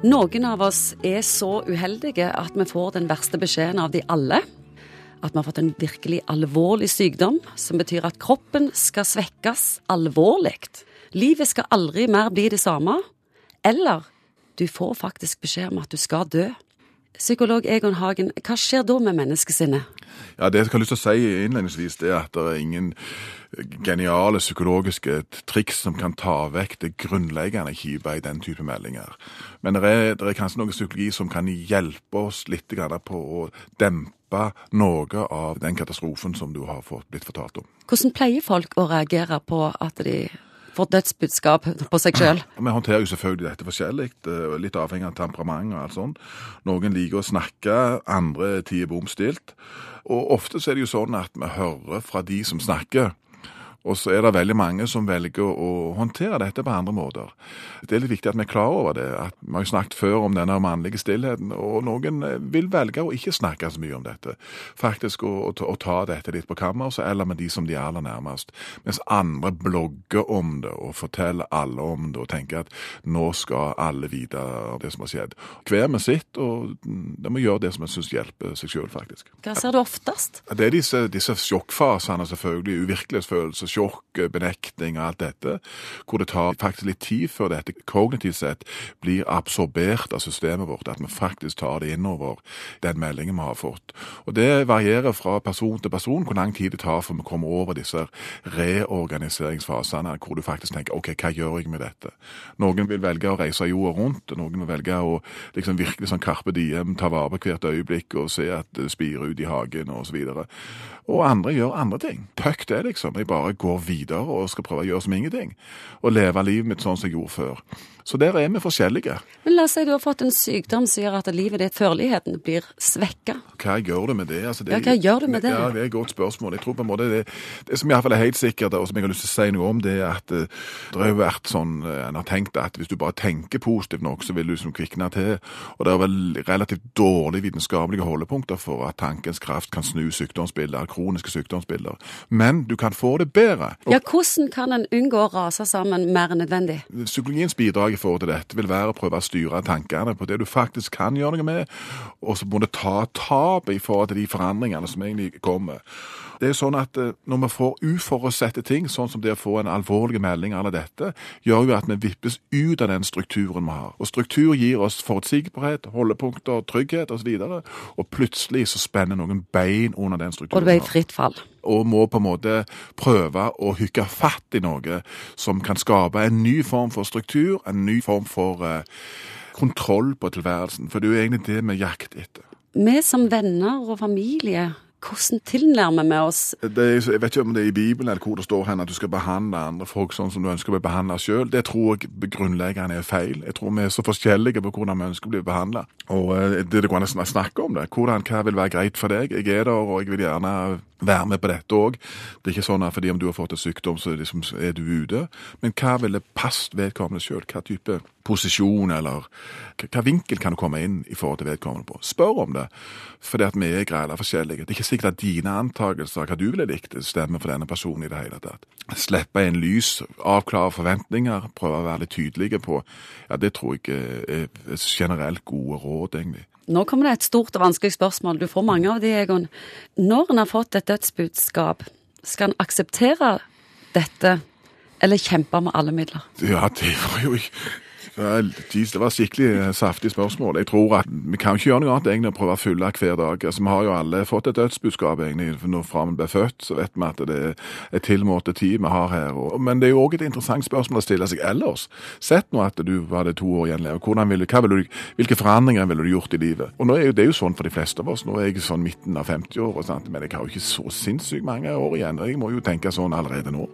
Noen av oss er så uheldige at vi får den verste beskjeden av de alle. At vi har fått en virkelig alvorlig sykdom, som betyr at kroppen skal svekkes alvorlig. Livet skal aldri mer bli det samme. Eller du får faktisk beskjed om at du skal dø. Psykolog Egon Hagen, hva skjer da med menneskesinnet? Ja, Det jeg har lyst til å si innledningsvis, det er at det er ingen geniale psykologiske triks som kan ta vekk det grunnleggende kjipe i den type meldinger. Men det er, det er, kanskje noe psykologi som kan hjelpe oss litt på å dempe noe av den katastrofen som du har fått blitt fortalt om. Hvordan pleier folk å reagere på at de får dødsbudskap på seg sjøl? Vi håndterer jo selvfølgelig dette forskjellig, eh, litt avhengig av temperament og alt sånt. Noen liker å snakke, andre tider bomstilt. Og ofte så er det jo sånn at vi hører fra de som snakker, og så er det veldig mange som velger å håndtere dette på andre måter. Det er litt viktig at vi er klar over det. at Vi har jo snakket før om denne mannlige stillheten, og noen vil velge å ikke snakke så mye om dette. Faktisk å, å, å ta dette litt på kammerset, eller med de som de er aller nærmest. Mens andre blogger om det og forteller alle om det og tenker at nå skal alle vite det som har skjedd. Hver med sitt, og de må gjøre det som en syns hjelper seg sjøl, faktisk. Hva ser du oftest? Det er disse, disse sjokkfasene, selvfølgelig. Uvirkelighetsfølelse sjokk, benekting og alt dette, hvor det tar faktisk litt tid før dette kognitivt sett blir absorbert av systemet vårt, at vi faktisk tar det innover den meldingen vi har fått. Og Det varierer fra person til person hvor lang tid det tar før vi kommer over disse reorganiseringsfasene, hvor du faktisk tenker OK, hva gjør jeg med dette? Noen vil velge å reise jorda rundt, noen vil velge å liksom virkelig sånn Karpe Diem, ta vare på hvert øyeblikk og se at det spirer ut i hagen osv. Og, så og andre gjør andre ting. Puck det, liksom. Jeg bare går videre og skal prøve å gjøre som ingenting. Og leve livet mitt sånn som jeg gjorde før. Så der er vi forskjellige. Men la oss si du har fått en sykdom som gjør at livet ditt, førligheten, blir svekka. Hva gjør du med det? Altså, det ja, hva gjør du med det? Ja, Det er et godt spørsmål. Jeg tror på en måte det, det som iallfall er helt sikkert, og som jeg har lyst til å si noe om, det er at uh, det har vært sånn uh, En har tenkt at hvis du bare tenker positivt nok, så vil du liksom kvikne til. Og det er vel relativt dårlige vitenskapelige holdepunkter for at tankens kraft kan snu sykdomsbilder, kroniske sykdomsbilder. Men du kan få det bedre. Og, ja, hvordan kan en unngå å rase sammen mer enn nødvendig? Psykologiens bidrag forhold til dette vil være å prøve å styre tankene på det du faktisk kan gjøre noe med, og så må du ta tapet i forhold til de forandringene som egentlig kommer. Det er sånn at eh, Når vi får uforutsette ting, sånn som det å få en alvorlig melding eller dette, gjør jo at vi vippes ut av den strukturen vi har. Og Struktur gir oss forutsigbarhet, holdepunkter, trygghet osv. Og, så og plutselig så spenner noen bein under den strukturen. Og det ble fritt fall og må på en måte prøve å hooke fatt i noe som kan skape en ny form for struktur, en ny form for eh, kontroll på tilværelsen. For det er jo egentlig det vi jakter etter. Vi som venner og familie hvordan tilnærmer vi oss det, Jeg vet ikke om det er i Bibelen eller hvor det står hen at du skal behandle andre folk sånn som du ønsker å bli behandla sjøl. Det tror jeg grunnleggende er feil. Jeg tror vi er så forskjellige på hvordan vi ønsker å bli behandla. Og eh, det det går an å snakke om det. Hvordan, Hva vil være greit for deg? Jeg er der, og jeg vil gjerne være med på dette òg. Det er ikke sånn at fordi om du har fått en sykdom, så liksom er du ute. Men hva ville passet vedkommende sjøl? Hva type posisjon eller hva vinkel kan du komme inn i forhold til vedkommende på? Spør om det, fordi at vi er greia forskjellige. Det er ikke sikkert at dine antakelser, hva du ville likt, stemmer for denne personen i det hele tatt. Slippe inn lys, avklare forventninger, prøve å være litt tydelige på Ja, det tror jeg er generelt gode råd, egentlig. Nå kommer det et stort og vanskelig spørsmål. Du får mange av de, Egon. Når en har fått et dødsbudskap, skal en akseptere dette, eller kjempe med alle midler? Ja, det var jo ikke det var skikkelig eh, saftig spørsmål. Jeg tror at Vi kan ikke gjøre noe annet egentlig å prøve å fylle hver dag. Altså, Vi har jo alle fått et dødsbudskap egentlig. Når fra vi ble født, så vet vi at det er tilmålte tid vi har her. Men det er jo òg et interessant spørsmål å stille seg ellers. Sett nå at du hadde to år igjen leve. Hvilke forandringer ville du gjort i livet? Og nå er jo, Det er jo sånn for de fleste av oss. Nå er jeg sånn midten av 50-åra, men jeg har jo ikke så sinnssykt mange år igjen. Jeg må jo tenke sånn allerede nå.